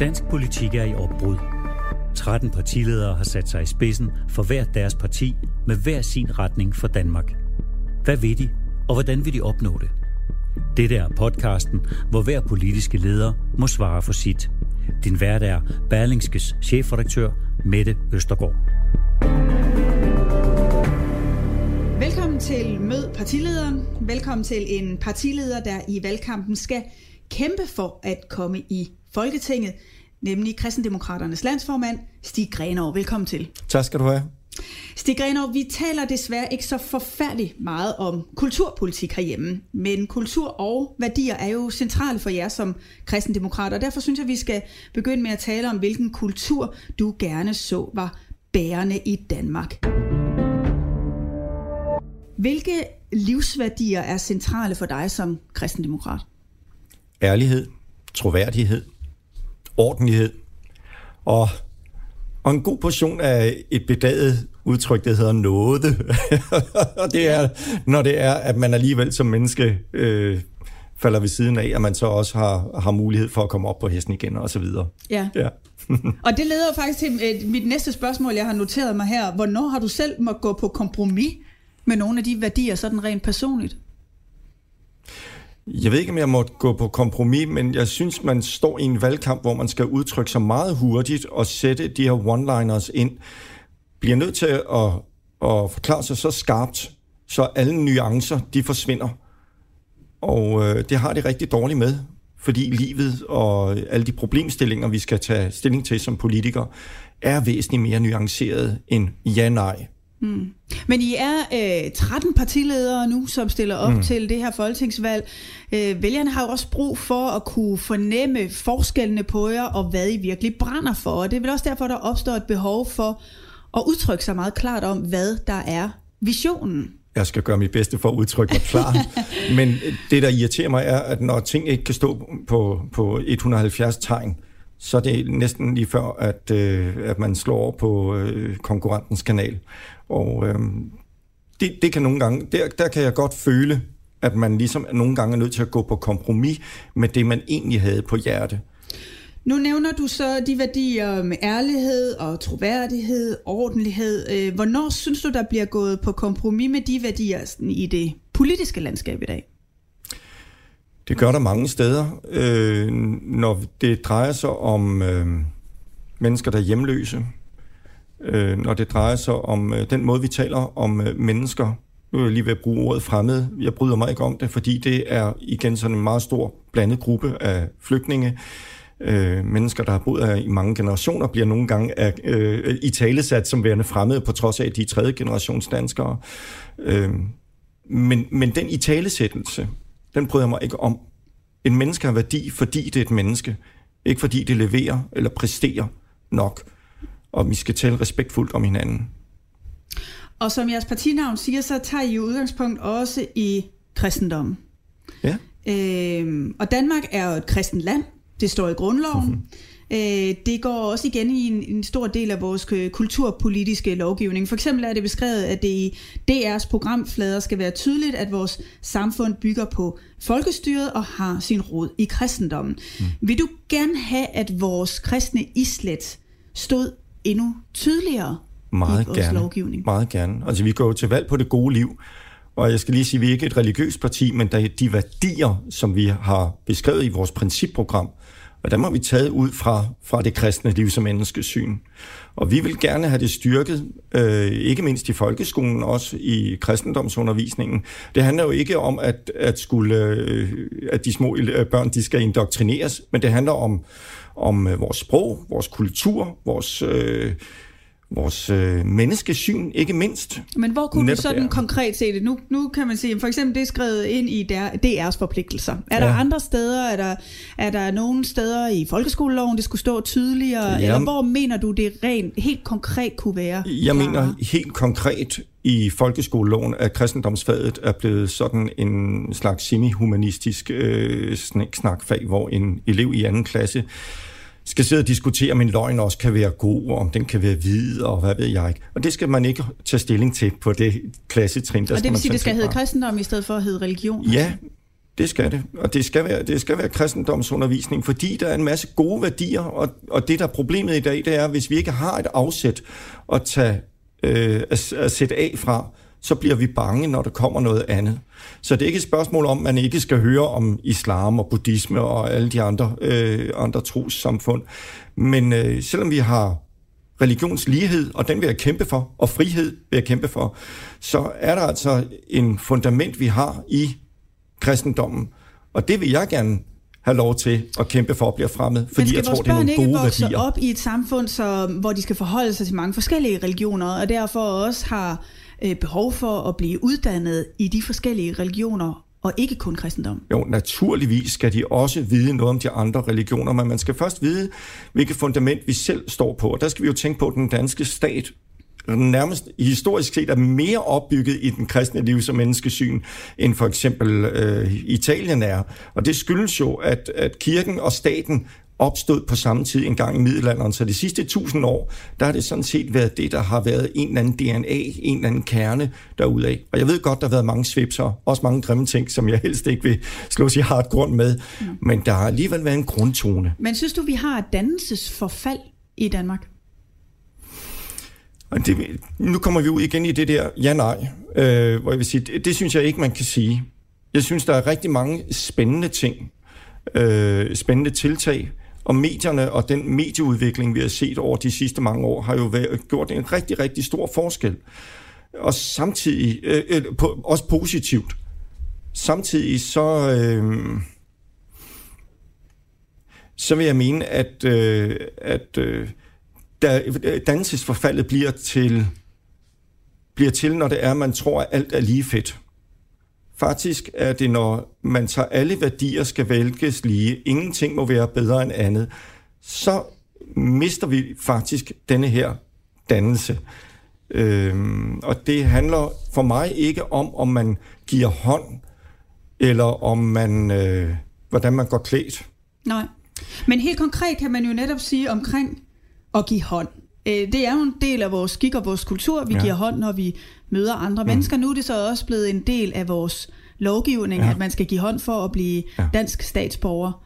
Dansk politik er i opbrud. 13 partiledere har sat sig i spidsen for hver deres parti med hver sin retning for Danmark. Hvad vil de, og hvordan vil de opnå det? Dette er podcasten, hvor hver politiske leder må svare for sit. Din vært er Berlingskes chefredaktør Mette Østergaard. Velkommen til Mød partilederen. Velkommen til en partileder, der i valgkampen skal kæmpe for at komme i Folketinget, nemlig Kristendemokraternes landsformand, Stig Grenov. Velkommen til. Tak skal du have. Stig Grenov, vi taler desværre ikke så forfærdeligt meget om kulturpolitik herhjemme, men kultur og værdier er jo centrale for jer som kristendemokrater, og derfor synes jeg, vi skal begynde med at tale om, hvilken kultur du gerne så var bærende i Danmark. Hvilke livsværdier er centrale for dig som kristendemokrat? Ærlighed, troværdighed, ordentlighed og, og en god portion af et bedaget udtryk, der hedder nåde. og det er, når det er, at man alligevel som menneske øh, falder ved siden af, at man så også har, har mulighed for at komme op på hesten igen og så videre. Ja. ja. og det leder faktisk til øh, mit næste spørgsmål, jeg har noteret mig her. Hvornår har du selv må gå på kompromis med nogle af de værdier, sådan rent personligt? Jeg ved ikke, om jeg måtte gå på kompromis, men jeg synes, man står i en valgkamp, hvor man skal udtrykke sig meget hurtigt og sætte de her one-liners ind. Bliver nødt til at, at forklare sig så skarpt, så alle nuancer, de forsvinder. Og øh, det har det rigtig dårligt med, fordi livet og alle de problemstillinger, vi skal tage stilling til som politikere, er væsentligt mere nuanceret end ja-nej. Mm. Men I er øh, 13 partiledere nu, som stiller op mm. til det her folketingsvalg. Øh, vælgerne har jo også brug for at kunne fornemme forskellene på jer, og hvad I virkelig brænder for. Og det er vel også derfor, der opstår et behov for at udtrykke sig meget klart om, hvad der er visionen. Jeg skal gøre mit bedste for at udtrykke mig klart. Men det, der irriterer mig, er, at når ting ikke kan stå på, på 170 tegn, så er det næsten lige før, at, øh, at man slår over på øh, konkurrentens kanal. Og øh, det, det kan nogle gange, der, der kan jeg godt føle, at man ligesom nogle gange er nødt til at gå på kompromis med det, man egentlig havde på hjerte. Nu nævner du så de værdier med ærlighed og troværdighed, ordentlighed. Øh, hvornår synes du, der bliver gået på kompromis med de værdier i det politiske landskab i dag? Det gør der mange steder. Øh, når det drejer sig om øh, mennesker, der er hjemløse, øh, når det drejer sig om øh, den måde, vi taler om øh, mennesker. Nu er jeg lige ved at bruge ordet fremmed. Jeg bryder mig ikke om det, fordi det er igen sådan en meget stor blandet gruppe af flygtninge. Øh, mennesker, der har boet her i mange generationer, bliver nogle gange af, øh, i talesat som værende fremmede, på trods af, at de er tredje generations danskere. Øh, men, men den i talesættelse, den bryder jeg mig ikke om. En menneske har værdi, fordi det er et menneske, ikke fordi det leverer eller præsterer nok og vi skal tale respektfuldt om hinanden. Og som jeres partinavn siger, så tager I udgangspunkt også i kristendommen. Ja. Øhm, og Danmark er jo et kristen land. Det står i grundloven. Mm-hmm. Øh, det går også igen i en, en stor del af vores kulturpolitiske lovgivning. For eksempel er det beskrevet, at det i DR's programflader skal være tydeligt, at vores samfund bygger på folkestyret og har sin rod i kristendommen. Mm. Vil du gerne have, at vores kristne islet stod endnu tydeligere meget i vores gerne, lovgivning. Meget gerne. Altså vi går jo til valg på det gode liv, og jeg skal lige sige, at vi er ikke et religiøst parti, men der er de værdier, som vi har beskrevet i vores principprogram, og dem har vi taget ud fra, fra det kristne liv som menneskesyn. Og vi vil gerne have det styrket, øh, ikke mindst i folkeskolen, også i kristendomsundervisningen. Det handler jo ikke om, at, at, skulle, øh, at de små øh, børn de skal indoktrineres, men det handler om, om øh, vores sprog, vores kultur, vores... Øh, vores øh, menneskesyn, ikke mindst. Men hvor kunne Netop du sådan der. konkret se det? Nu, nu kan man sige, for eksempel det er skrevet ind i der, DR's forpligtelser. Er ja. der andre steder, er der, er der nogle steder i folkeskoleloven, det skulle stå tydeligere, ja. eller hvor mener du det rent helt konkret kunne være? Jeg klar? mener helt konkret i folkeskoleloven, at kristendomsfaget er blevet sådan en slags semi-humanistisk øh, snakfag, hvor en elev i anden klasse skal sidde og diskutere, om en løgn også kan være god, og om den kan være hvid, og hvad ved jeg ikke. Og det skal man ikke tage stilling til på det klassetrin. Der og det vil sige, det skal hedde kristendom i stedet for at hedde religion? Ja, Det skal det, og det skal være, det skal være kristendomsundervisning, fordi der er en masse gode værdier, og, og det, der er problemet i dag, det er, hvis vi ikke har et afsæt at, tage, øh, at, at sætte af fra, så bliver vi bange, når der kommer noget andet. Så det er ikke et spørgsmål om, at man ikke skal høre om islam og buddhisme og alle de andre, øh, andre trossamfund. Men øh, selvom vi har religionslighed, og den vil jeg kæmpe for, og frihed vil jeg kæmpe for, så er der altså en fundament, vi har i kristendommen. Og det vil jeg gerne have lov til at kæmpe for at blive fremmed, fordi jeg tror, det er nogle gode værdier. ikke op i et samfund, så, hvor de skal forholde sig til mange forskellige religioner, og derfor også har øh, behov for at blive uddannet i de forskellige religioner, og ikke kun kristendom? Jo, naturligvis skal de også vide noget om de andre religioner, men man skal først vide, hvilket fundament vi selv står på. Og der skal vi jo tænke på, at den danske stat nærmest historisk set er mere opbygget i den kristne liv som menneskesyn, end for eksempel øh, Italien er. Og det skyldes jo, at, at kirken og staten opstod på samme tid en gang i middelalderen. Så de sidste tusind år, der har det sådan set været det, der har været en eller anden DNA, en eller anden kerne derudaf. Og jeg ved godt, der har været mange svipser, også mange grimme ting, som jeg helst ikke vil slå sig hardt grund med. Mm. Men der har alligevel været en grundtone. Men synes du, vi har et dannelsesforfald i Danmark? Og det, nu kommer vi ud igen i det der ja-nej, øh, hvor jeg vil sige, det, det synes jeg ikke, man kan sige. Jeg synes, der er rigtig mange spændende ting, øh, spændende tiltag, og medierne og den medieudvikling, vi har set over de sidste mange år, har jo været, gjort en rigtig, rigtig stor forskel. Og samtidig, øh, øh, på, også positivt, samtidig så, øh, så vil jeg mene, at, øh, at øh, da, øh, dannelsesforfaldet bliver til, bliver til, når det er, man tror, at alt er lige fedt. Faktisk er det, når man tager alle værdier skal vælges lige, ingenting må være bedre end andet, så mister vi faktisk denne her dannelse. Øhm, og det handler for mig ikke om, om man giver hånd, eller om man, øh, hvordan man går klædt. Nej. Men helt konkret kan man jo netop sige omkring at give hånd. Øh, det er jo en del af vores skik og vores kultur. Vi ja. giver hånd, når vi møder andre mm. mennesker. Nu er det så også blevet en del af vores lovgivning, ja. at man skal give hånd for at blive ja. dansk statsborger.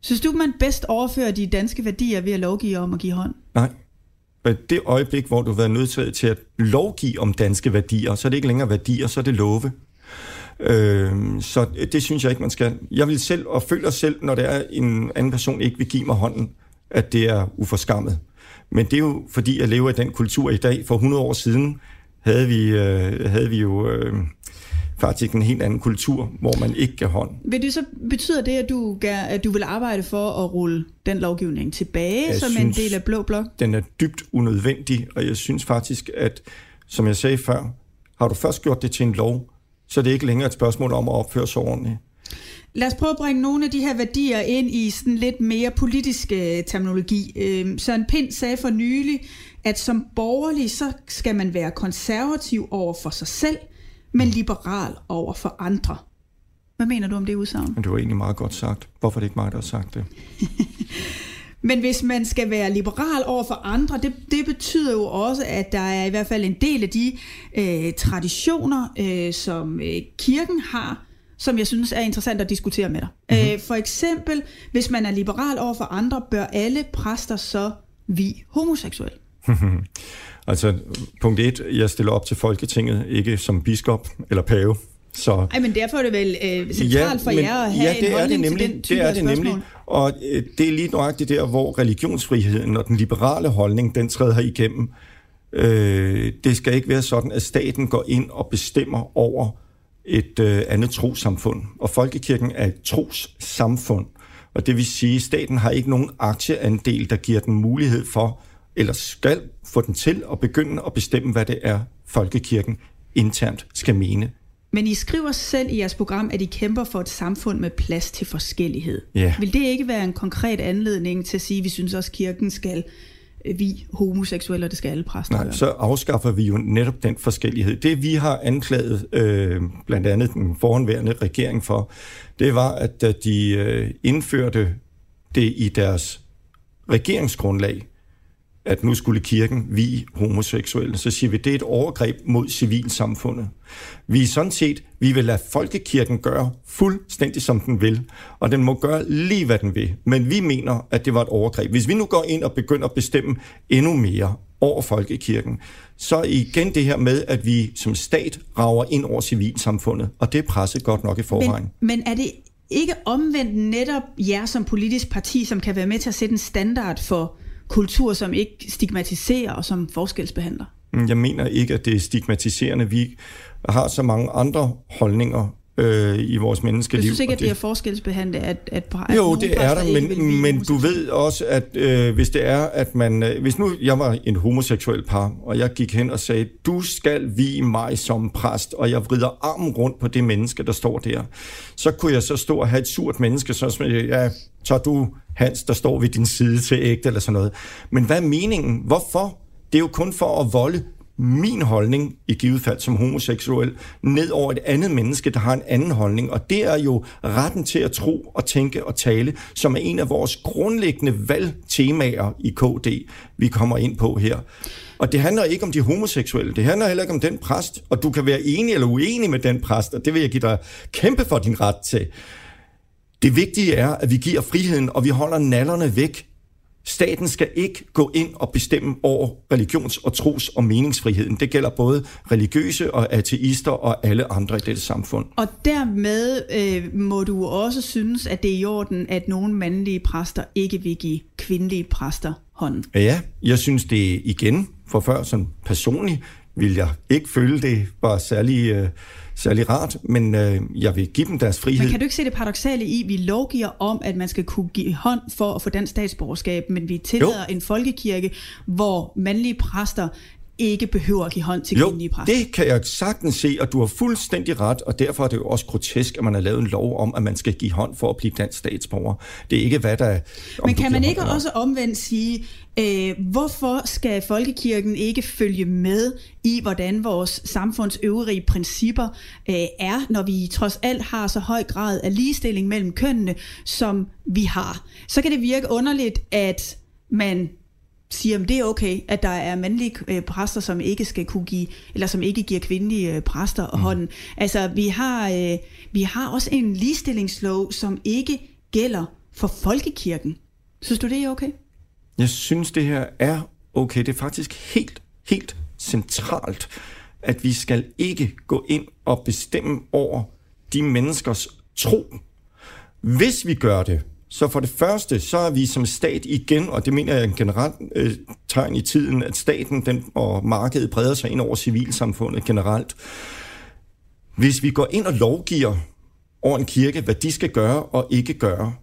Synes du, man bedst overfører de danske værdier ved at lovgive om at give hånd? Nej. Det øjeblik, hvor du har været nødt til at lovgive om danske værdier, så er det ikke længere værdier, så er det love. Øh, så det synes jeg ikke, man skal. Jeg vil selv, og føler selv, når det er en anden person ikke vil give mig hånden, at det er uforskammet. Men det er jo, fordi jeg lever i den kultur i dag. For 100 år siden havde vi, øh, havde vi jo øh, faktisk en helt anden kultur, hvor man ikke gav hånd. Vil det så betyder det, at du, at du vil arbejde for at rulle den lovgivning tilbage jeg som synes, en del af Blå Blok? Den er dybt unødvendig, og jeg synes faktisk, at, som jeg sagde før, har du først gjort det til en lov, så er det ikke længere et spørgsmål om at opføre sig ordentligt. Lad os prøve at bringe nogle af de her værdier ind i sådan lidt mere politisk øh, terminologi. Øh, Søren Pind sagde for nylig, at som borgerlig, så skal man være konservativ over for sig selv, men liberal over for andre. Hvad mener du om det udsagn? Det var egentlig meget godt sagt. Hvorfor er det ikke mig, der har sagt det? Men hvis man skal være liberal over for andre, det, det betyder jo også, at der er i hvert fald en del af de øh, traditioner, øh, som øh, kirken har, som jeg synes er interessant at diskutere med dig. Mm-hmm. Øh, for eksempel, hvis man er liberal over for andre, bør alle præster så vi homoseksuelle? altså, punkt et, jeg stiller op til Folketinget, ikke som biskop eller pave. Så, Ej, men derfor er det vel øh, centralt ja, for men, jer at have ja, det en er det nemlig, til den type det er det nemlig. Og øh, det er lige nøjagtigt der, hvor religionsfriheden og den liberale holdning, den træder igennem. Øh, det skal ikke være sådan, at staten går ind og bestemmer over et øh, andet trosamfund. Og folkekirken er et trossamfund. Og det vil sige, at staten har ikke nogen aktieandel, der giver den mulighed for, eller skal få den til at begynde at bestemme, hvad det er, folkekirken internt skal mene. Men I skriver selv i jeres program, at I kæmper for et samfund med plads til forskellighed. Ja. Vil det ikke være en konkret anledning til at sige, at vi synes også, at kirken skal vi homoseksuelle, og det skal alle præster Nej, så afskaffer vi jo netop den forskellighed. Det vi har anklaget øh, blandt andet den forhåndværende regering for, det var, at da de øh, indførte det i deres regeringsgrundlag, at nu skulle kirken vi homoseksuelle, så siger vi, det er et overgreb mod civilsamfundet. Vi er sådan set, vi vil lade folkekirken gøre fuldstændig som den vil, og den må gøre lige hvad den vil. Men vi mener, at det var et overgreb. Hvis vi nu går ind og begynder at bestemme endnu mere over folkekirken, så igen det her med, at vi som stat rager ind over civilsamfundet, og det er presset godt nok i forvejen. Men, men er det ikke omvendt netop jer som politisk parti, som kan være med til at sætte en standard for kultur, som ikke stigmatiserer og som forskelsbehandler? Jeg mener ikke, at det er stigmatiserende. Vi har så mange andre holdninger øh, i vores menneskeliv. Du synes ikke, at det er forskelsbehandlet? At, at, at jo, det er der, men, men du ved også, at øh, hvis det er, at man... Øh, hvis nu jeg var en homoseksuel par, og jeg gik hen og sagde, du skal vi mig som præst, og jeg vrider armen rundt på det menneske, der står der, så kunne jeg så stå og have et surt menneske, så som ja, så du Hans, der står ved din side til ægte, eller sådan noget. Men hvad er meningen? Hvorfor? Det er jo kun for at volde min holdning, i givet fald som homoseksuel, ned over et andet menneske, der har en anden holdning. Og det er jo retten til at tro og tænke og tale, som er en af vores grundlæggende valgtemaer i KD, vi kommer ind på her. Og det handler ikke om de homoseksuelle, det handler heller ikke om den præst, og du kan være enig eller uenig med den præst, og det vil jeg give dig kæmpe for din ret til. Det vigtige er, at vi giver friheden, og vi holder nallerne væk Staten skal ikke gå ind og bestemme over religions- og tros- og meningsfriheden. Det gælder både religiøse og ateister og alle andre i dette samfund. Og dermed øh, må du også synes, at det er i orden, at nogle mandlige præster ikke vil give kvindelige præster hånden. Ja, jeg synes det igen, for før som personligt, vil jeg ikke føle det var særlig... Øh, særlig rart, men øh, jeg vil give dem deres frihed. Men kan du ikke se det paradoxale i, at vi lovgiver om, at man skal kunne give hånd for at få dansk statsborgerskab, men vi tillader jo. en folkekirke, hvor mandlige præster ikke behøver at give hånd til jo, kvindelige præster. det kan jeg sagtens se, og du har fuldstændig ret, og derfor er det jo også grotesk, at man har lavet en lov om, at man skal give hånd for at blive dansk statsborger. Det er ikke, hvad der... Men kan man ikke også omvendt sige, øh, hvorfor skal folkekirken ikke følge med i, hvordan vores samfunds øvrige principper øh, er, når vi trods alt har så høj grad af ligestilling mellem kønnene, som vi har? Så kan det virke underligt, at man siger, at det er okay, at der er mandlige øh, præster, som ikke skal kunne give, eller som ikke giver kvindelige øh, præster mm. hånden. Altså, vi har, øh, vi har også en ligestillingslov, som ikke gælder for folkekirken. Synes du, det er okay? Jeg synes, det her er okay. Det er faktisk helt, helt centralt, at vi skal ikke gå ind og bestemme over de menneskers tro. Hvis vi gør det, så for det første, så er vi som stat igen, og det mener jeg er en generelt øh, tegn i tiden, at staten den, og markedet breder sig ind over civilsamfundet generelt. Hvis vi går ind og lovgiver over en kirke, hvad de skal gøre og ikke gøre,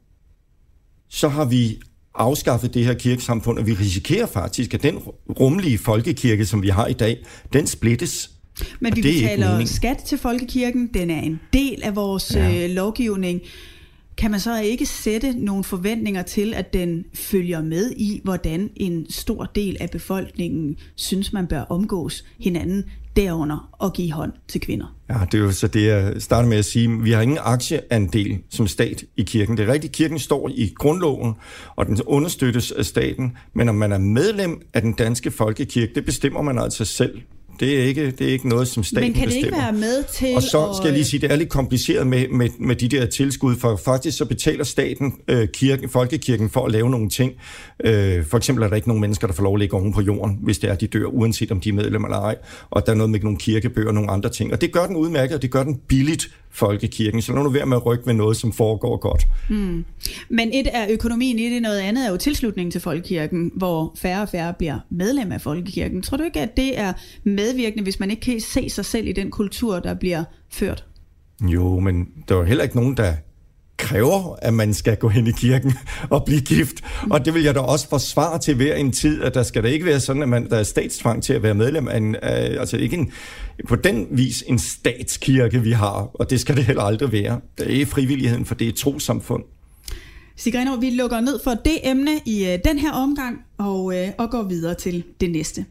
så har vi afskaffet det her kirkesamfund, og vi risikerer faktisk, at den rummelige folkekirke, som vi har i dag, den splittes. Men vi betaler skat til folkekirken, den er en del af vores ja. øh, lovgivning kan man så ikke sætte nogle forventninger til, at den følger med i, hvordan en stor del af befolkningen synes, man bør omgås hinanden derunder og give hånd til kvinder? Ja, det er jo så det, jeg starter med at sige. Vi har ingen aktieandel som stat i kirken. Det er rigtigt, kirken står i grundloven, og den understøttes af staten, men om man er medlem af den danske folkekirke, det bestemmer man altså selv. Det er ikke, det er ikke noget, som staten Men kan det bestemmer. ikke være med til Og så skal jeg lige sige, det er lidt kompliceret med, med, med de der tilskud, for faktisk så betaler staten øh, kirken, folkekirken for at lave nogle ting. Øh, for eksempel er der ikke nogen mennesker, der får lov at ligge oven på jorden, hvis det er, de dør, uanset om de er medlemmer eller ej. Og der er noget med nogle kirkebøger og nogle andre ting. Og det gør den udmærket, og det gør den billigt folkekirken. Så lad nu være med at rykke med noget, som foregår godt. Mm. Men et er økonomien i det, noget andet er jo tilslutningen til folkekirken, hvor færre og færre bliver medlem af folkekirken. Tror du ikke, at det er medvirkende, hvis man ikke kan se sig selv i den kultur, der bliver ført? Jo, men der er heller ikke nogen, der kræver, at man skal gå hen i kirken og blive gift. Og det vil jeg da også forsvare til hver en tid, at der skal da ikke være sådan, at man, der er statstvang til at være medlem af en, øh, altså ikke en, på den vis en statskirke, vi har, og det skal det heller aldrig være. Det er frivilligheden, for det er et trosamfund. Sigrino, vi lukker ned for det emne i øh, den her omgang, og, øh, og går videre til det næste.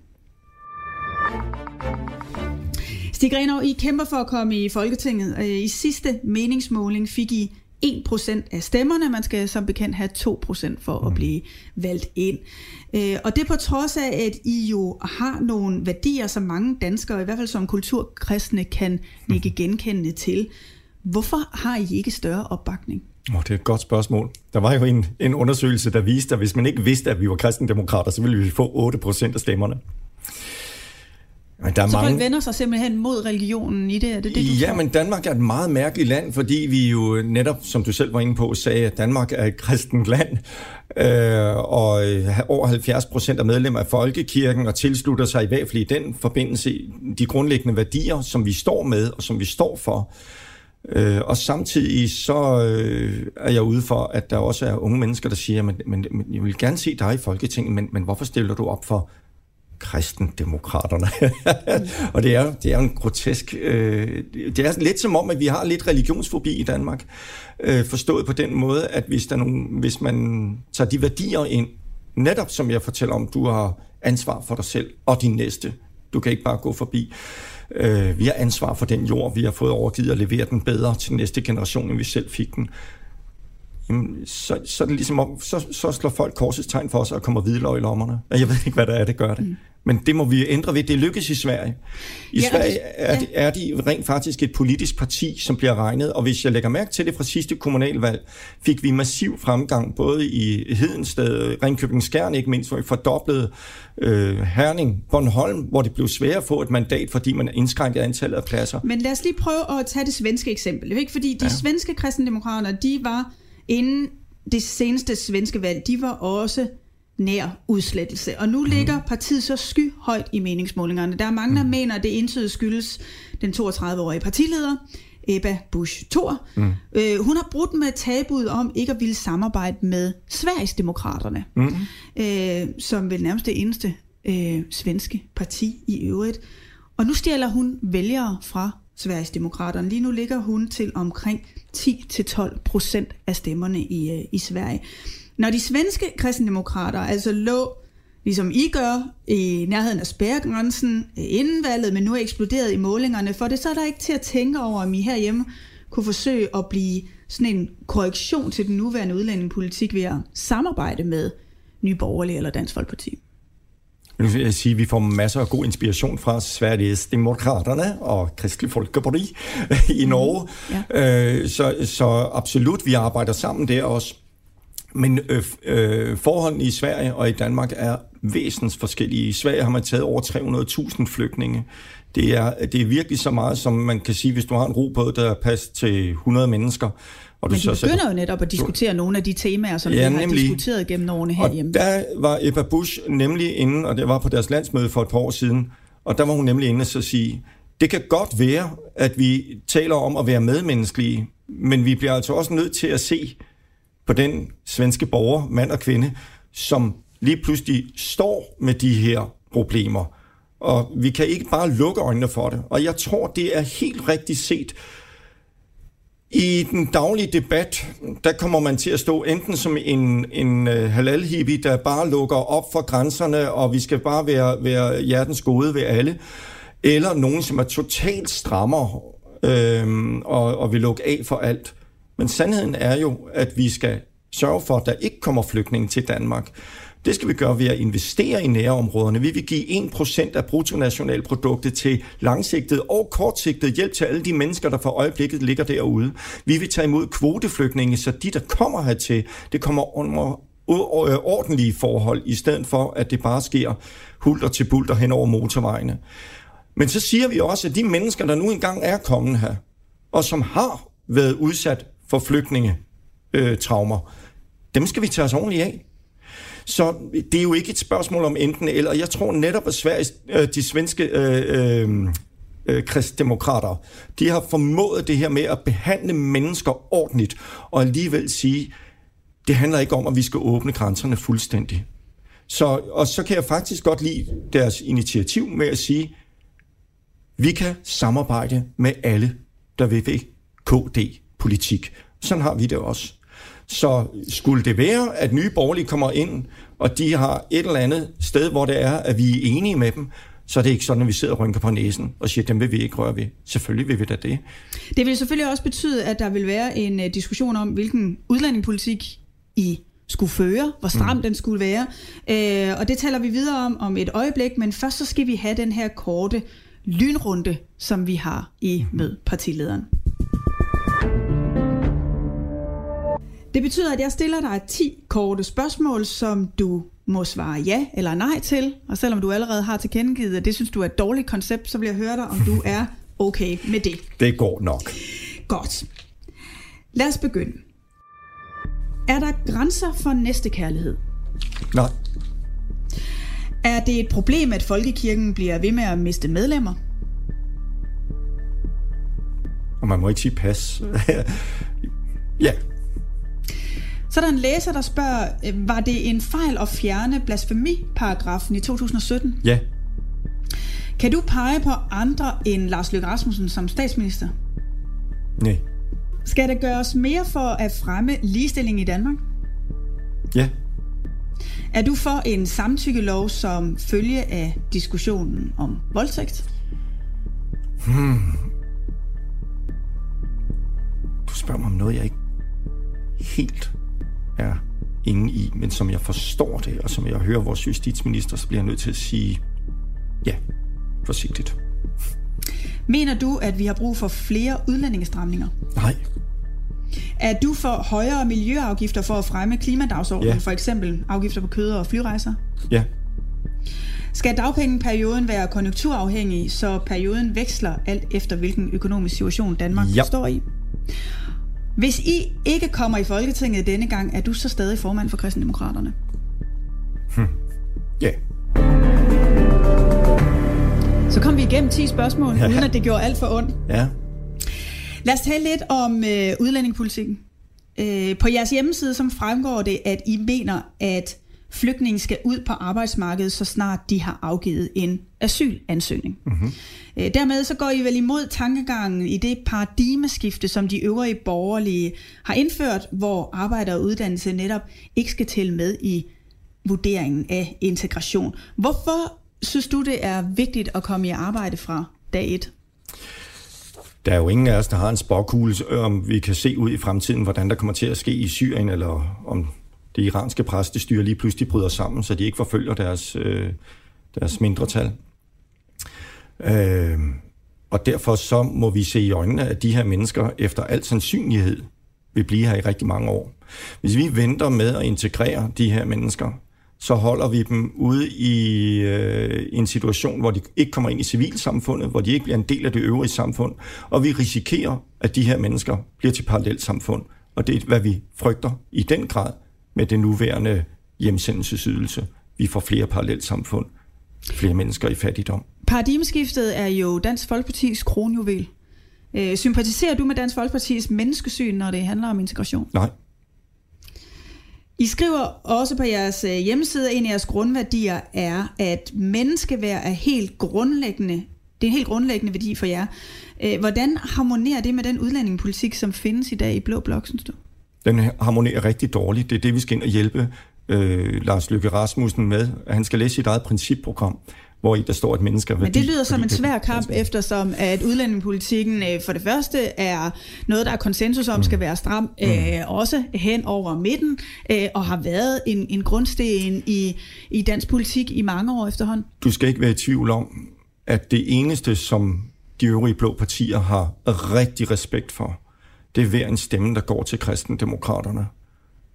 Stig Grenov, I kæmper for at komme i Folketinget. Øh, I sidste meningsmåling fik I 1% af stemmerne. Man skal som bekendt have 2% for at mm. blive valgt ind. Øh, og det på trods af, at I jo har nogle værdier, som mange danskere, i hvert fald som kulturkristne, kan ikke genkende til. Hvorfor har I ikke større opbakning? Oh, det er et godt spørgsmål. Der var jo en, en undersøgelse, der viste, at hvis man ikke vidste, at vi var kristendemokrater, så ville vi få 8% af stemmerne. Men der er så mange... folk vender sig simpelthen mod religionen i det? Er det, det du ja, tror? men Danmark er et meget mærkeligt land, fordi vi jo netop, som du selv var inde på, sagde, at Danmark er et kristent land, øh, og over 70 procent af medlemmer af Folkekirken, og tilslutter sig i hvert fald i den forbindelse de grundlæggende værdier, som vi står med, og som vi står for. Øh, og samtidig så øh, er jeg ude for, at der også er unge mennesker, der siger, men, men, men jeg vil gerne se dig i Folketinget, men, men hvorfor stiller du op for kristendemokraterne. og det er, det er en grotesk... Øh, det er lidt som om, at vi har lidt religionsfobi i Danmark. Øh, forstået på den måde, at hvis, der nogen, hvis man tager de værdier ind, netop som jeg fortæller om, du har ansvar for dig selv og din næste. Du kan ikke bare gå forbi. Øh, vi har ansvar for den jord, vi har fået overgivet og levere den bedre til næste generation, end vi selv fik den jamen, så, så er det ligesom om, så, så slår folk korsets tegn for os og kommer hvidløg i lommerne. Jeg ved ikke, hvad der er, det gør det. Mm. Men det må vi ændre ved. Det lykkes i Sverige. I ja, Sverige er, ja. de, er de rent faktisk et politisk parti, som bliver regnet, og hvis jeg lægger mærke til det fra sidste kommunalvalg, fik vi massiv fremgang, både i Hedensted, Ringkøbing Skjern ikke mindst, hvor vi fordoblede øh, Herning, Bornholm, hvor det blev sværere at få et mandat, fordi man indskrænkede antallet af pladser. Men lad os lige prøve at tage det svenske eksempel. Ikke? Fordi de ja. svenske kristendemokrater, de var inden det seneste svenske valg, de var også nær udslettelse. Og nu mm. ligger partiet så skyhøjt i meningsmålingerne. Der er mange, der mm. mener, at det entydigt skyldes den 32-årige partileder, Ebba Busch Thor. Mm. Øh, hun har brudt med tabuet om ikke at ville samarbejde med Sveriges Demokraterne, mm. øh, som vel nærmest det eneste øh, svenske parti i øvrigt. Og nu stjæler hun vælgere fra Sveriges Demokraterne. Lige nu ligger hun til omkring 10-12 procent af stemmerne i, øh, i Sverige. Når de svenske kristendemokrater altså lå, ligesom I gør, i nærheden af spærregrænsen øh, inden valget, men nu er eksploderet i målingerne for det, så er der ikke til at tænke over, om I herhjemme kunne forsøge at blive sådan en korrektion til den nuværende udlændingepolitik ved at samarbejde med Nye Borgerlige eller Dansk Folkeparti. Nu vil jeg sige, at vi får masser af god inspiration fra Sveriges Demokraterne og Kristelig Folkeparti i. Norge. Mm, ja. øh, så, så absolut, vi arbejder sammen der også. Men øh, øh, forholdene i Sverige og i Danmark er væsens forskellige. I Sverige har man taget over 300.000 flygtninge. Det er, det er virkelig så meget, som man kan sige, hvis du har en robåd, der er plads til 100 mennesker. Og du Men de så begynder jo netop at diskutere nogle af de temaer, som ja, vi har nemlig, diskuteret gennem årene herhjemme. Og der var Ebba Busch nemlig inde, og det var på deres landsmøde for et par år siden, og der var hun nemlig inde og sige, det kan godt være, at vi taler om at være medmenneskelige, men vi bliver altså også nødt til at se, på den svenske borger, mand og kvinde, som lige pludselig står med de her problemer. Og vi kan ikke bare lukke øjnene for det. Og jeg tror, det er helt rigtigt set. I den daglige debat, der kommer man til at stå enten som en, en øh, halal der bare lukker op for grænserne, og vi skal bare være, være hjertens gode ved alle, eller nogen, som er totalt strammer øhm, og, og vil lukke af for alt. Men sandheden er jo, at vi skal sørge for, at der ikke kommer flygtninge til Danmark. Det skal vi gøre ved at investere i nærområderne. Vi vil give 1% af bruttonationalproduktet til langsigtet og kortsigtet hjælp til alle de mennesker, der for øjeblikket ligger derude. Vi vil tage imod kvoteflygtninge, så de, der kommer hertil, det kommer under ordentlige forhold, i stedet for, at det bare sker hulter til bulter hen over motorvejene. Men så siger vi også, at de mennesker, der nu engang er kommet her, og som har været udsat for flygtninge øh, traumer, dem skal vi tage os ordentligt af. Så det er jo ikke et spørgsmål om enten eller. Jeg tror netop, at Sveriges, øh, de svenske øh, øh, øh, kristdemokrater, de har formået det her med at behandle mennesker ordentligt, og alligevel sige, det handler ikke om, at vi skal åbne grænserne fuldstændig. Så, og så kan jeg faktisk godt lide deres initiativ med at sige, vi kan samarbejde med alle, der vil ved KD-politik. Sådan har vi det også. Så skulle det være, at nye borgerlige kommer ind, og de har et eller andet sted, hvor det er, at vi er enige med dem, så er det ikke sådan, at vi sidder og rynker på næsen og siger, dem vil vi ikke røre ved. Selvfølgelig vil vi da det. Det vil selvfølgelig også betyde, at der vil være en uh, diskussion om, hvilken udlændingepolitik I skulle føre, hvor stram mm. den skulle være. Uh, og det taler vi videre om om et øjeblik, men først så skal vi have den her korte lynrunde, som vi har i med partilederen. Det betyder, at jeg stiller dig 10 korte spørgsmål, som du må svare ja eller nej til. Og selvom du allerede har tilkendegivet, at det synes du er et dårligt koncept, så vil jeg høre dig, om du er okay med det. Det går nok. Godt. Lad os begynde. Er der grænser for næstekærlighed? Nej. Er det et problem, at folkekirken bliver ved med at miste medlemmer? Og man må ikke sige pas. ja. Så er der en læser, der spørger, øh, var det en fejl at fjerne blasfemiparagrafen i 2017? Ja. Kan du pege på andre end Lars Løkke Rasmussen som statsminister? Nej. Skal der gøres mere for at fremme ligestilling i Danmark? Ja. Er du for en samtykkelov som følge af diskussionen om voldtægt? Hmm. Du spørger mig om noget, jeg ikke helt er inde i, men som jeg forstår det, og som jeg hører vores justitsminister, så bliver jeg nødt til at sige ja, forsigtigt. Mener du, at vi har brug for flere udlændingestramninger? Nej. Er du for højere miljøafgifter for at fremme klimadagsordenen, Ja. for eksempel afgifter på kød og flyrejser? Ja. Skal dagpengeperioden være konjunkturafhængig, så perioden veksler alt efter hvilken økonomisk situation Danmark Ja. står i? Hvis I ikke kommer i Folketinget denne gang, er du så stadig formand for Kristendemokraterne? Ja. Så kom vi igennem 10 spørgsmål, Ja. uden at det gjorde alt for ondt. Ja. Lad os tale lidt om øh, udlændingepolitikken. Øh, på jeres hjemmeside som fremgår det, at I mener, at flygtninge skal ud på arbejdsmarkedet, så snart de har afgivet en asylansøgning. Mm-hmm. Øh, dermed så går I vel imod tankegangen i det paradigmeskifte, som de øvrige borgerlige har indført, hvor arbejde og uddannelse netop ikke skal tælle med i vurderingen af integration. Hvorfor synes du, det er vigtigt at komme i arbejde fra dag 1? Der er jo ingen af os, der har en spåkugle, om vi kan se ud i fremtiden, hvordan der kommer til at ske i Syrien, eller om det iranske præstestyre lige pludselig bryder sammen, så de ikke forfølger deres, øh, deres mindretal. Øh, og derfor så må vi se i øjnene, at de her mennesker efter al sandsynlighed vil blive her i rigtig mange år. Hvis vi venter med at integrere de her mennesker, så holder vi dem ude i øh, en situation, hvor de ikke kommer ind i civilsamfundet, hvor de ikke bliver en del af det øvrige samfund, og vi risikerer, at de her mennesker bliver til parallelt samfund. Og det er, hvad vi frygter i den grad med det nuværende hjemsendelsesydelse. Vi får flere parallelt samfund, flere mennesker i fattigdom. Paradigmeskiftet er jo Dansk Folkepartis kronjuvel. Øh, sympatiserer du med Dansk Folkepartis menneskesyn, når det handler om integration? Nej, I skriver også på jeres øh, hjemmeside, at en af jeres grundværdier er, at menneskeværd er helt grundlæggende. Det er en helt grundlæggende værdi for jer. Øh, Hvordan harmonerer det med den udlændingepolitik, som findes i dag i Blå Blok, synes du? Den harmonerer rigtig dårligt. Det er det, vi skal ind og hjælpe øh, Lars Løkke Rasmussen med. Han skal læse sit eget principprogram, hvor i der står, at mennesker er Men det lyder som en svær kamp, eftersom at udlændingepolitikken øh, for det første er noget, der er konsensus om, skal være stram, øh, også hen over midten, øh, og har været en, en grundsten i, i dansk politik i mange år efterhånden. Du skal ikke være i tvivl om, at det eneste, som de øvrige blå partier har rigtig respekt for, det er hver en stemme, der går til kristendemokraterne.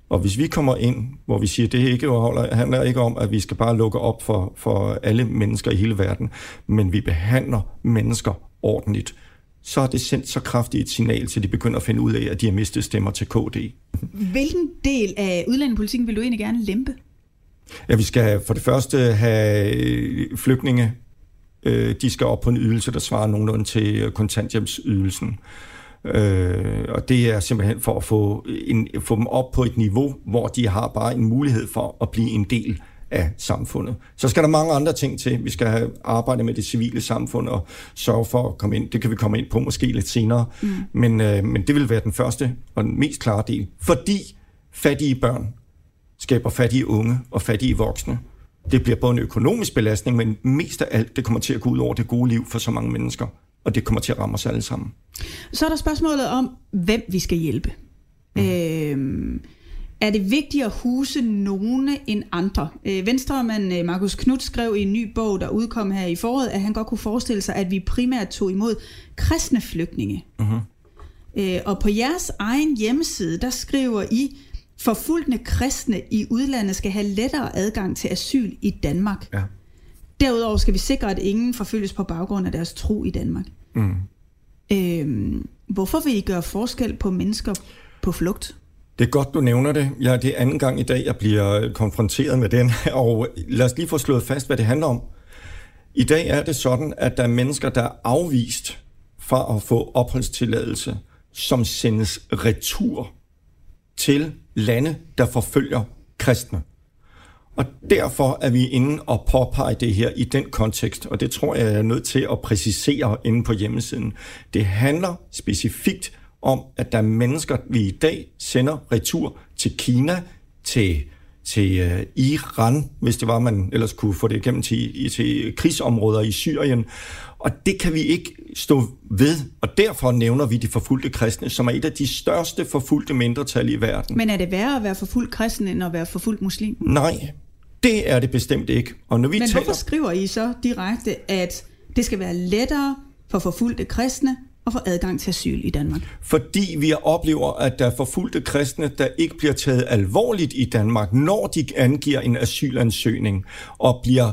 Og hvis vi kommer ind, hvor vi siger, at det ikke holder, handler ikke om, at vi skal bare lukke op for, for alle mennesker i hele verden, men vi behandler mennesker ordentligt, så har det sendt så kraftigt et signal, til de begynder at finde ud af, at de har mistet stemmer til KD. Hvilken del af udlændingepolitikken vil du egentlig gerne lempe? Ja, vi skal for det første have øh, flygtninge. Øh, de skal op på en ydelse, der svarer nogenlunde til øh, kontanthjælpsydelsen. Øh, og det er simpelthen for at få, en, få dem op på et niveau, hvor de har bare en mulighed for at blive en del af samfundet. Så skal der mange andre ting til. Vi skal arbejde med det civile samfund og sørge for at komme ind. Det kan vi komme ind på måske lidt senere. Mm. Men, øh, men det vil være den første og den mest klare del. Fordi fattige børn skaber fattige unge og fattige voksne. det bliver både en økonomisk belastning, men mest af alt, det kommer til at gå ud over det gode liv for så mange mennesker. Og det kommer til at ramme os alle sammen. Så er der spørgsmålet om, hvem vi skal hjælpe. Mm. Øh, er det vigtigt at huse nogle end andre? Øh, Venstremand øh, Markus Knudt skrev i en ny bog, der udkom her i foråret, at han godt kunne forestille sig, at vi primært tog imod kristne flygtninge. Uh-huh. Øh, og på jeres egen hjemmeside, der skriver I, forfulgte kristne i udlandet skal have lettere adgang til asyl i Danmark. Ja. Derudover skal vi sikre, at ingen forfølges på baggrund af deres tro i Danmark. Mm. Øhm, hvorfor vil I gøre forskel på mennesker på flugt? Det er godt, du nævner det. Ja, det er anden gang i dag, jeg bliver konfronteret med den. Og lad os lige få slået fast, hvad det handler om. I dag er det sådan, at der er mennesker, der er afvist fra at få opholdstilladelse, som sendes retur til lande, der forfølger kristne. Og derfor er vi inde og påpege det her i den kontekst, og det tror jeg, jeg er nødt til at præcisere inde på hjemmesiden. Det handler specifikt om, at der er mennesker, vi i dag sender retur til Kina, til, til uh, Iran, hvis det var, man ellers kunne få det igennem til, til krigsområder i Syrien. Og det kan vi ikke stå ved, og derfor nævner vi de forfulgte kristne, som er et af de største forfulgte mindretal i verden. Men er det værre at være forfulgt kristen, end at være forfulgt muslim? Nej, det er det bestemt ikke. Og når vi Men taler... hvorfor skriver I så direkte, at det skal være lettere for forfulgte kristne at få adgang til asyl i Danmark? Fordi vi oplever, at der er forfulgte kristne, der ikke bliver taget alvorligt i Danmark, når de angiver en asylansøgning og bliver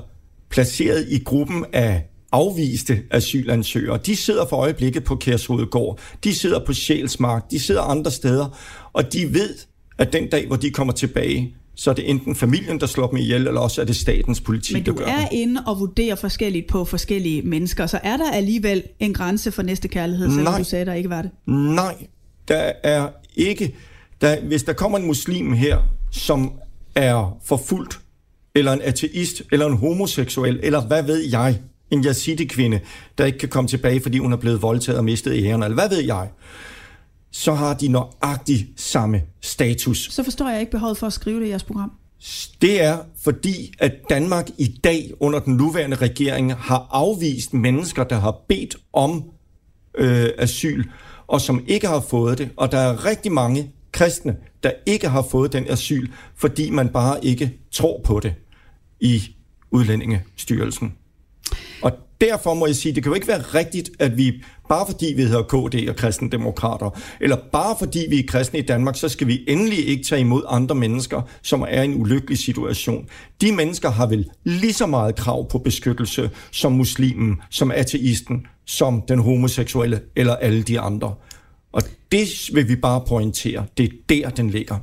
placeret i gruppen af afviste asylansøgere. De sidder for øjeblikket på Kærshovedgård, de sidder på Sjælsmark, de sidder andre steder, og de ved, at den dag, hvor de kommer tilbage, så er det enten familien, der slår dem ihjel, eller også er det statens politi, Men du der gør er inde og vurderer forskelligt på forskellige mennesker, så er der alligevel en grænse for næste kærlighed, selvom du sagde, der ikke var det? Nej, der er ikke. Der, hvis der kommer en muslim her, som er forfulgt, eller en ateist, eller en homoseksuel, eller hvad ved jeg, en yazidi-kvinde, der ikke kan komme tilbage, fordi hun er blevet voldtaget og mistet æren, eller hvad ved jeg, så har de nøjagtigt samme status. Så forstår jeg ikke behovet for at skrive det i jeres program. Det er fordi, at Danmark i dag under den nuværende regering har afvist mennesker, der har bedt om øh, asyl, og som ikke har fået det. Og der er rigtig mange kristne, der ikke har fået den asyl, fordi man bare ikke tror på det i udlændingestyrelsen. Derfor må jeg sige, det kan jo ikke være rigtigt, at vi, bare fordi vi hedder KD og kristendemokrater, eller bare fordi vi er kristne i Danmark, så skal vi endelig ikke tage imod andre mennesker, som er i en ulykkelig situation. De mennesker har vel lige så meget krav på beskyttelse som muslimen, som ateisten, som den homoseksuelle eller alle de andre. Og det vil vi bare pointere. Det er der, den ligger.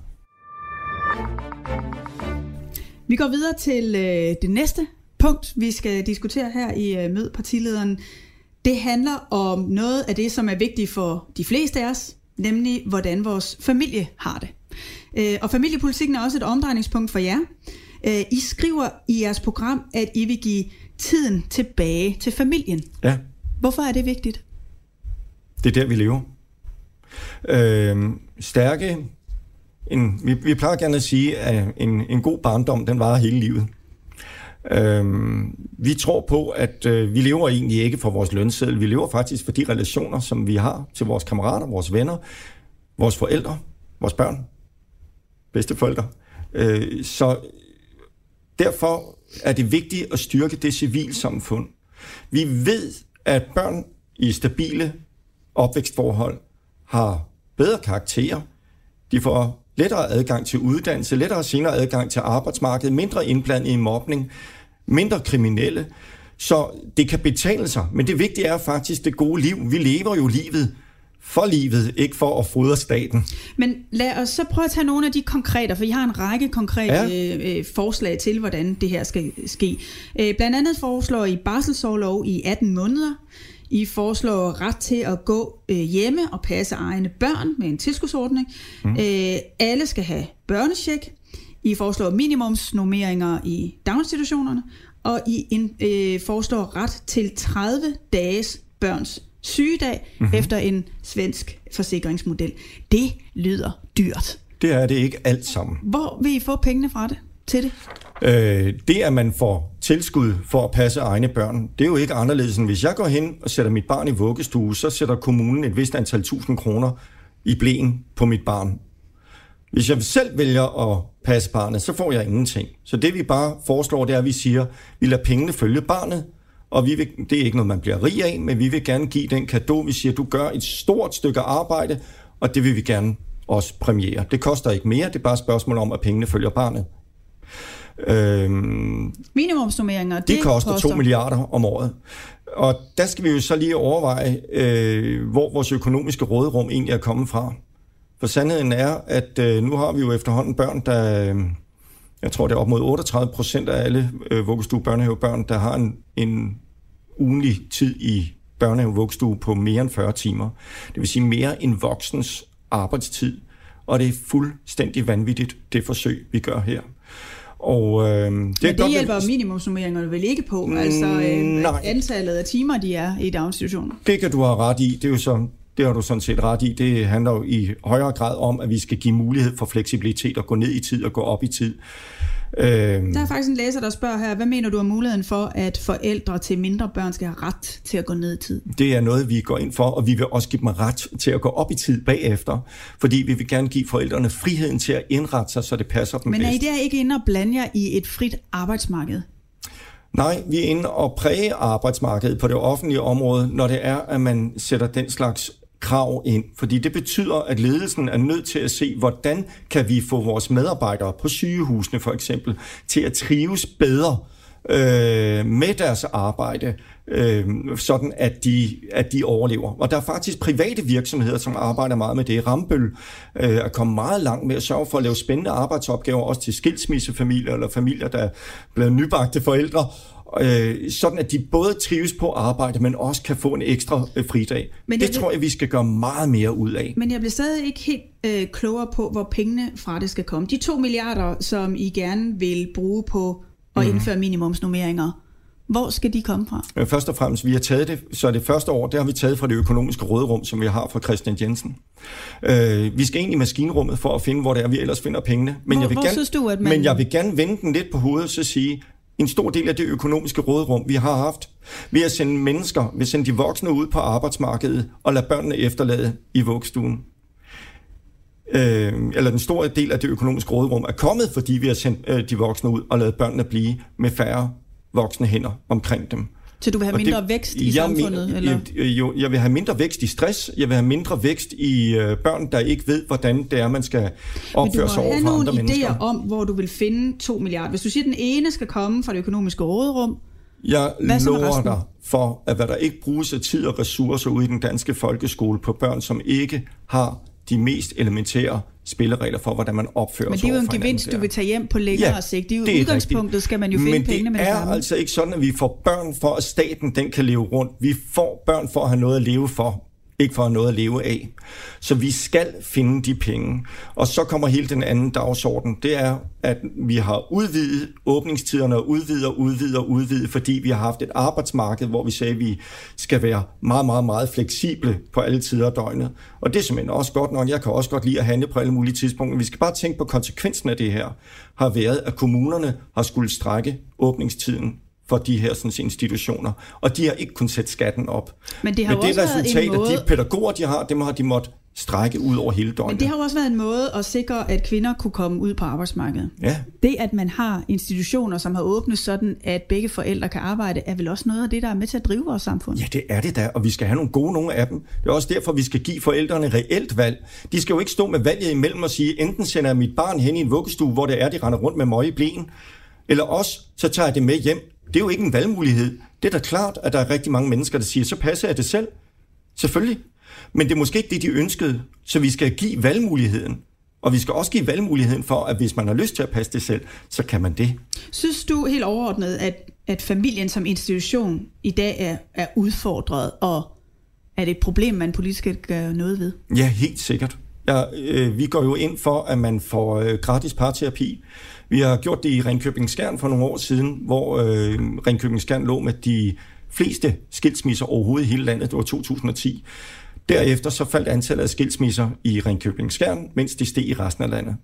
Vi går videre til øh, det næste punkt, vi skal diskutere her i uh, Mød partilederen, det handler om noget af det, som er vigtigt for de fleste af os, nemlig hvordan vores familie har det. Uh, og familiepolitikken er også et omdrejningspunkt for jer. Uh, I skriver i jeres program, at I vil give tiden tilbage til familien. Ja. Hvorfor er det vigtigt? Det er der, vi lever. Øh, stærke, en, vi, vi plejer gerne at sige, at en, en god barndom, den varer hele livet. Øhm, vi tror på, at øh, vi lever egentlig ikke for vores lønseddel. Vi lever faktisk for de relationer, som vi har til vores kammerater, vores venner, vores forældre, vores børn, bedsteforældre. Øh, så derfor er det vigtigt at styrke det civilsamfund. Vi ved, at børn i stabile opvækstforhold har bedre karakterer. De får lettere adgang til uddannelse, lettere senere adgang til arbejdsmarkedet, mindre indblanding i mobning, mindre kriminelle. Så det kan betale sig, men det vigtige er faktisk det gode liv. Vi lever jo livet for livet, ikke for at fodre staten. Men lad os så prøve at tage nogle af de konkrete, for I har en række konkrete ja. øh, forslag til, hvordan det her skal ske. Øh, blandt andet foreslår I barselsårlov i 18 måneder. I foreslår ret til at gå øh, hjemme og passe egne børn med en tilskudsordning. Mm. Øh, alle skal have børnecheck. I foreslår minimumsnormeringer i daginstitutionerne. Og I in, øh, foreslår ret til 30 dages børns sygedag mm-hmm. efter en svensk forsikringsmodel. Det lyder dyrt. Det er det ikke alt sammen. Hvor vil I få pengene fra det? Til det? Øh, det, at man får tilskud for at passe egne børn, det er jo ikke anderledes end hvis jeg går hen og sætter mit barn i vuggestue, så sætter kommunen et vist antal tusind kroner i blæen på mit barn. Hvis jeg selv vælger at passe barnet, så får jeg ingenting. Så det vi bare foreslår, det er, at vi siger, vi lader pengene følge barnet, og vi vil, det er ikke noget, man bliver rig af, men vi vil gerne give den kado. Vi siger, du gør et stort stykke arbejde, og det vil vi gerne også premiere. Det koster ikke mere, det er bare et spørgsmål om, at pengene følger barnet. Øhm, Minimumsnummeringer, det, det koster, koster 2 milliarder om året. Og der skal vi jo så lige overveje, øh, hvor vores økonomiske råderum egentlig er kommet fra. For sandheden er, at øh, nu har vi jo efterhånden børn, der... Øh, jeg tror, det er op mod 38 procent af alle øh, vuggestue børnehavebørn, der har en, en ugenlig tid i børnehave vuggestue på mere end 40 timer. Det vil sige mere end voksens arbejdstid. Og det er fuldstændig vanvittigt, det forsøg, vi gør her. Og, øh, det Men det godt, hjælper minimumsnummeringerne vel ikke på, altså øh, nej. antallet af timer, de er i daginstitutionen? Det kan du have ret i. Det er jo så det har du sådan set ret i. Det handler jo i højere grad om, at vi skal give mulighed for fleksibilitet og gå ned i tid og gå op i tid. Øhm. Der er faktisk en læser, der spørger her, hvad mener du om muligheden for, at forældre til mindre børn skal have ret til at gå ned i tid? Det er noget, vi går ind for, og vi vil også give dem ret til at gå op i tid bagefter, fordi vi vil gerne give forældrene friheden til at indrette sig, så det passer dem Men er I der ikke inde og blande jer i et frit arbejdsmarked? Nej, vi er inde og præge arbejdsmarkedet på det offentlige område, når det er, at man sætter den slags krav ind, fordi det betyder, at ledelsen er nødt til at se, hvordan kan vi få vores medarbejdere på sygehusene for eksempel til at trives bedre øh, med deres arbejde, øh, sådan at de, at de overlever. Og der er faktisk private virksomheder, som arbejder meget med det. Rambøl øh, er kommet meget langt med at sørge for at lave spændende arbejdsopgaver, også til skilsmissefamilier eller familier, der er blevet nybagte forældre, øh, sådan at de både trives på arbejde, men også kan få en ekstra øh, fridag. Men det tror jeg, vi skal gøre meget mere ud af. Men jeg bliver stadig ikke helt øh, klogere på, hvor pengene fra det skal komme. De to milliarder, som I gerne vil bruge på at mm. indføre minimumsnummeringer, hvor skal de komme fra? Først og fremmest, vi har taget det, så det første år, det har vi taget fra det økonomiske råderum, som vi har fra Christian Jensen. Øh, vi skal ind i maskinrummet for at finde, hvor det er, vi ellers finder pengene. Men, hvor, jeg, vil hvor gerne, synes du, at man... men jeg vil gerne vende den lidt på hovedet og så sige, en stor del af det økonomiske rådrum, vi har haft, ved at sende mennesker, ved at sende de voksne ud på arbejdsmarkedet og lade børnene efterlade i vugstuen. Øh, eller den store del af det økonomiske rådrum er kommet, fordi vi har sendt øh, de voksne ud og lavet børnene blive med færre voksne hænder omkring dem. Så du vil have mindre det, vækst i jeg samfundet? Eller? Jeg, jo, jeg vil have mindre vækst i stress. Jeg vil have mindre vækst i øh, børn, der ikke ved, hvordan det er, man skal opføre sig over for andre mennesker. Men du har nogle idéer om, hvor du vil finde 2 milliarder. Hvis du siger, at den ene skal komme fra det økonomiske råderum, jeg lover dig for, at hvad der ikke bruges af tid og ressourcer ude i den danske folkeskole på børn, som ikke har de mest elementære spilleregler for, hvordan man opfører sig Men det er jo en gevinst, du vil tage hjem på længere ja, sigt. Det er jo det udgangspunktet, rigtigt. skal man jo finde Men pengene med det er altså ikke sådan, at vi får børn for, at staten den kan leve rundt. Vi får børn for at have noget at leve for ikke for noget at leve af. Så vi skal finde de penge. Og så kommer hele den anden dagsorden. Det er, at vi har udvidet åbningstiderne og udvidet og udvidet og udvidet, fordi vi har haft et arbejdsmarked, hvor vi sagde, at vi skal være meget, meget, meget fleksible på alle tider af døgnet. Og det er simpelthen også godt nok. Jeg kan også godt lide at handle på alle mulige tidspunkter. Vi skal bare tænke på konsekvensen af det her har været, at kommunerne har skulle strække åbningstiden for de her sådan, institutioner. Og de har ikke kunnet sætte skatten op. Men det har Men det også resultat, en måde... at de pædagoger, de har, dem har de måttet strække ud over hele døgnet. Men det har også været en måde at sikre, at kvinder kunne komme ud på arbejdsmarkedet. Ja. Det, at man har institutioner, som har åbnet sådan, at begge forældre kan arbejde, er vel også noget af det, der er med til at drive vores samfund? Ja, det er det da, og vi skal have nogle gode nogle af dem. Det er også derfor, vi skal give forældrene reelt valg. De skal jo ikke stå med valget imellem og sige, enten sender jeg mit barn hen i en vuggestue, hvor det er, de render rundt med møg i blæen, eller også så tager jeg det med hjem det er jo ikke en valgmulighed. Det er da klart, at der er rigtig mange mennesker, der siger, så passer jeg det selv. Selvfølgelig. Men det er måske ikke det, de ønskede. Så vi skal give valgmuligheden. Og vi skal også give valgmuligheden for, at hvis man har lyst til at passe det selv, så kan man det. Synes du helt overordnet, at, at familien som institution i dag er, er udfordret, og er det et problem, man politisk skal gøre noget ved? Ja, helt sikkert. Ja, øh, vi går jo ind for, at man får øh, gratis parterapi. Vi har gjort det i Ringkøbing Skjern for nogle år siden, hvor øh, Ringkøbing Skjern lå med de fleste skilsmisser overhovedet i hele landet. Det var 2010. Derefter så faldt antallet af skilsmisser i Ringkøbing Skjern, mens det steg i resten af landet.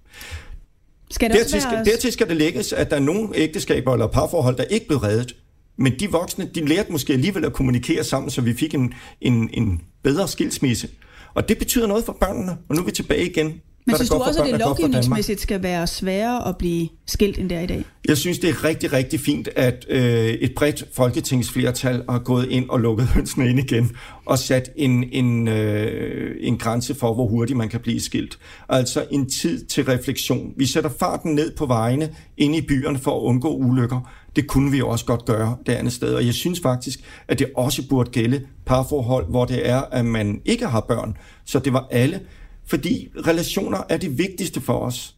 Skal det dertil, skal, dertil skal det lægges, at der er nogle ægteskaber eller parforhold, der ikke blev reddet. Men de voksne, de lærte måske alligevel at kommunikere sammen, så vi fik en, en, en bedre skilsmisse. Og det betyder noget for børnene, og nu er vi tilbage igen men synes du også, at det lovgivningsmæssigt skal være sværere at blive skilt, end det er i dag? Jeg synes, det er rigtig, rigtig fint, at øh, et bredt folketingsflertal har gået ind og lukket hønsene ind igen, og sat en, en, øh, en grænse for, hvor hurtigt man kan blive skilt. Altså en tid til refleksion. Vi sætter farten ned på vejene ind i byerne for at undgå ulykker. Det kunne vi også godt gøre det andet sted. Og jeg synes faktisk, at det også burde gælde parforhold, hvor det er, at man ikke har børn. Så det var alle fordi relationer er det vigtigste for os.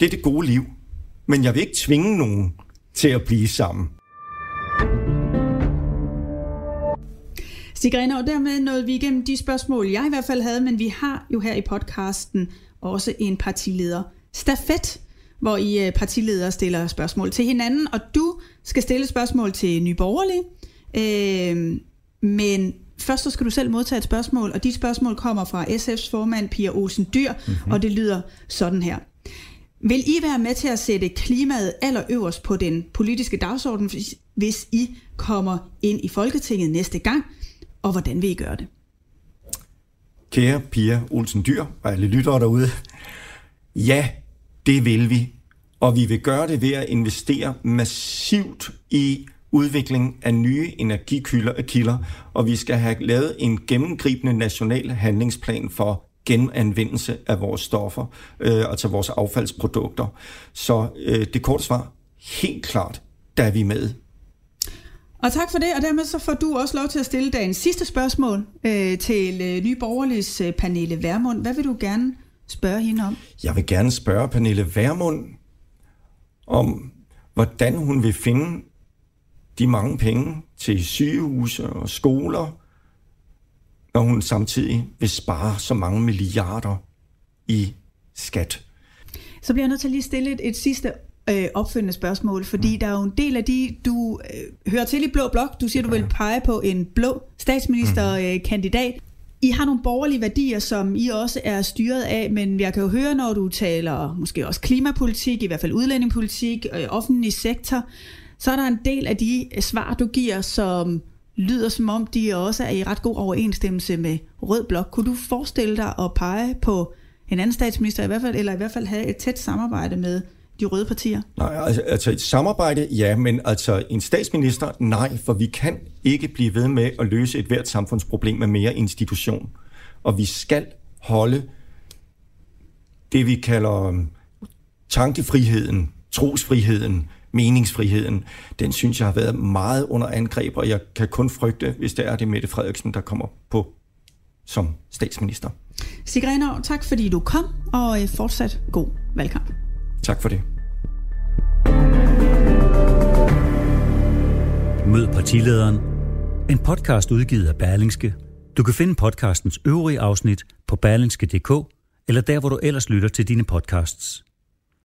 Det er det gode liv. Men jeg vil ikke tvinge nogen til at blive sammen. Stig og dermed nåede vi igennem de spørgsmål, jeg i hvert fald havde, men vi har jo her i podcasten også en partileder stafet, hvor I øh, partiledere stiller spørgsmål til hinanden, og du skal stille spørgsmål til Nye Borgerlige. Øh, men Først så skal du selv modtage et spørgsmål, og dit spørgsmål kommer fra SF's formand Pia Olsen Dyr, mm-hmm. og det lyder sådan her. Vil I være med til at sætte klimaet allerøverst på den politiske dagsorden, hvis I kommer ind i Folketinget næste gang, og hvordan vil I gøre det? Kære Pia Olsen Dyr og alle lyttere derude, ja, det vil vi. Og vi vil gøre det ved at investere massivt i udvikling af nye energikilder, og vi skal have lavet en gennemgribende national handlingsplan for genanvendelse af vores stoffer, øh, altså vores affaldsprodukter. Så øh, det korte svar, helt klart, der er vi med. Og tak for det, og dermed så får du også lov til at stille dagens sidste spørgsmål øh, til øh, Nye Borgerliges øh, Pernille Værmund. Hvad vil du gerne spørge hende om? Jeg vil gerne spørge Pernille Værmund om, hvordan hun vil finde de mange penge til sygehuse og skoler, når hun samtidig vil spare så mange milliarder i skat. Så bliver jeg nødt til at lige stille et, et sidste øh, opfølgende spørgsmål, fordi mm. der er jo en del af de, du øh, hører til i Blå Blok, du siger, du vil pege på en blå statsministerkandidat. Mm. I har nogle borgerlige værdier, som I også er styret af, men jeg kan jo høre, når du taler måske også klimapolitik, i hvert fald udlændingepolitik, øh, offentlig sektor, så er der en del af de øh, svar, du giver, som lyder som om, de også er i ret god overensstemmelse med Rød Blok. Kunne du forestille dig at pege på en anden statsminister, i hvert fald, eller i hvert fald have et tæt samarbejde med de røde partier? Nej, altså, altså et samarbejde, ja, men altså en statsminister, nej, for vi kan ikke blive ved med at løse et hvert samfundsproblem med mere institution. Og vi skal holde det, vi kalder tankefriheden, trosfriheden, meningsfriheden, den synes jeg har været meget under angreb, og jeg kan kun frygte, hvis det er det Mette Frederiksen, der kommer på som statsminister. Sigrid tak fordi du kom, og øh, fortsat god valgkamp. Tak for det. Mød partilederen. En podcast udgivet af Berlingske. Du kan finde podcastens øvrige afsnit på berlingske.dk eller der, hvor du ellers lytter til dine podcasts.